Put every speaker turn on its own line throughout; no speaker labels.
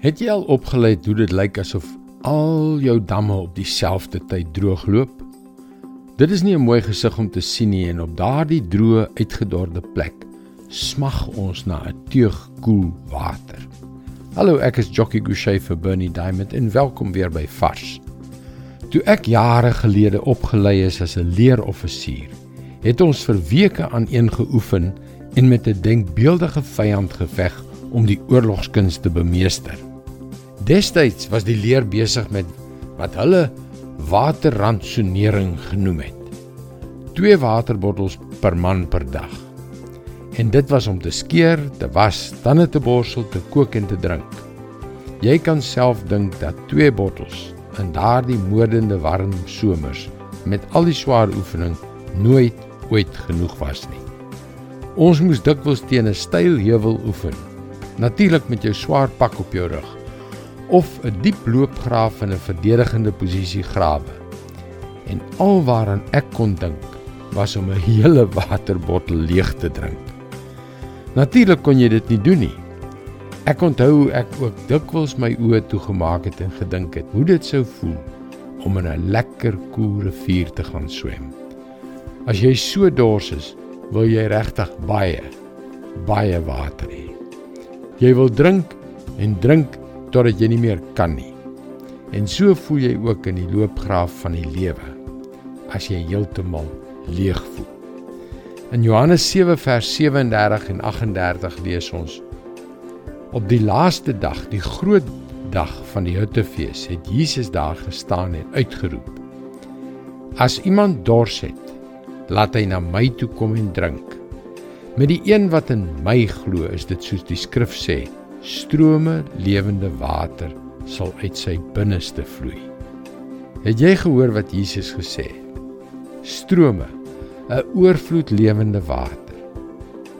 Het jy al opgelet hoe dit lyk asof al jou damme op dieselfde tyd droogloop? Dit is nie 'n mooi gesig om te sien nie en op daardie droë, uitgedorde plek smag ons na 'n teug koel water. Hallo, ek is Jockey Gouchee vir Bernie Diamond en welkom weer by Vars. Toe ek jare gelede opgelei is as 'n leeroffisier, het ons vir weke aan een geoefen en met 'n denkbeeldige vyand geveg om die oorlogskuns te bemeester. Destyds was die leer besig met wat hulle waterrantsonering genoem het. Twee waterbottels per man per dag. En dit was om te skeer, te was, tande te borsel, te kook en te drink. Jy kan self dink dat twee bottels in daardie moordende warm somers met al die swaar oefening nooit ooit genoeg was nie. Ons moes dikwels teen 'n steil heuwel oefen natuurlik met jou swaar pak op jou rug of 'n diep loopgraaf in 'n verdedigende posisie grawe. En alwaaraan ek kon dink was om 'n hele waterbottel leeg te drink. Natuurlik kon jy dit nie doen nie. Ek onthou ek ook dikwels my oë toegemaak het en gedink het hoe dit sou voel om in 'n lekker koel rivier te gaan swem. As jy so dors is, wil jy regtig baie baie water hê. Jy wil drink en drink totdat jy nie meer kan nie. En so voel jy ook in die loopgraaf van die lewe as jy heeltemal leeg voel. In Johannes 7 vers 37 en 38 lees ons: Op die laaste dag, die groot dag van die Hittefees, het Jesus daar gestaan en uitgeroep: As iemand dors het, laat hy na my toe kom en drink. Met die een wat in my glo, is dit soos die skrif sê, strome lewende water sal uit sy binneste vloei. Het jy gehoor wat Jesus gesê het? Strome, 'n oorvloed lewende water.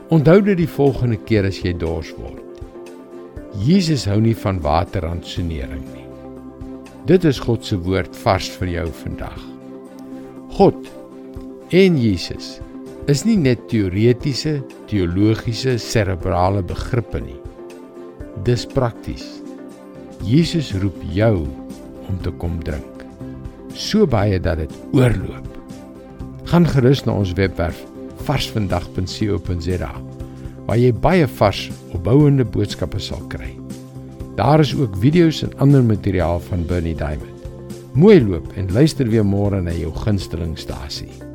Onthou dit die volgende keer as jy dors word. Jesus hou nie van waterrantsonering nie. Dit is God se woord vars vir jou vandag. God en Jesus is nie net teoretiese, teologiese, serebrale begrippe nie. Dis prakties. Jesus roep jou om te kom drink. So baie dat dit oorloop. Gaan gerus na ons webwerf varsvandag.co.za waar jy baie vars, opbouende boodskappe sal kry. Daar is ook video's en ander materiaal van Bernie Diamond. Mooi loop en luister weer môre na jou gunstelingstasie.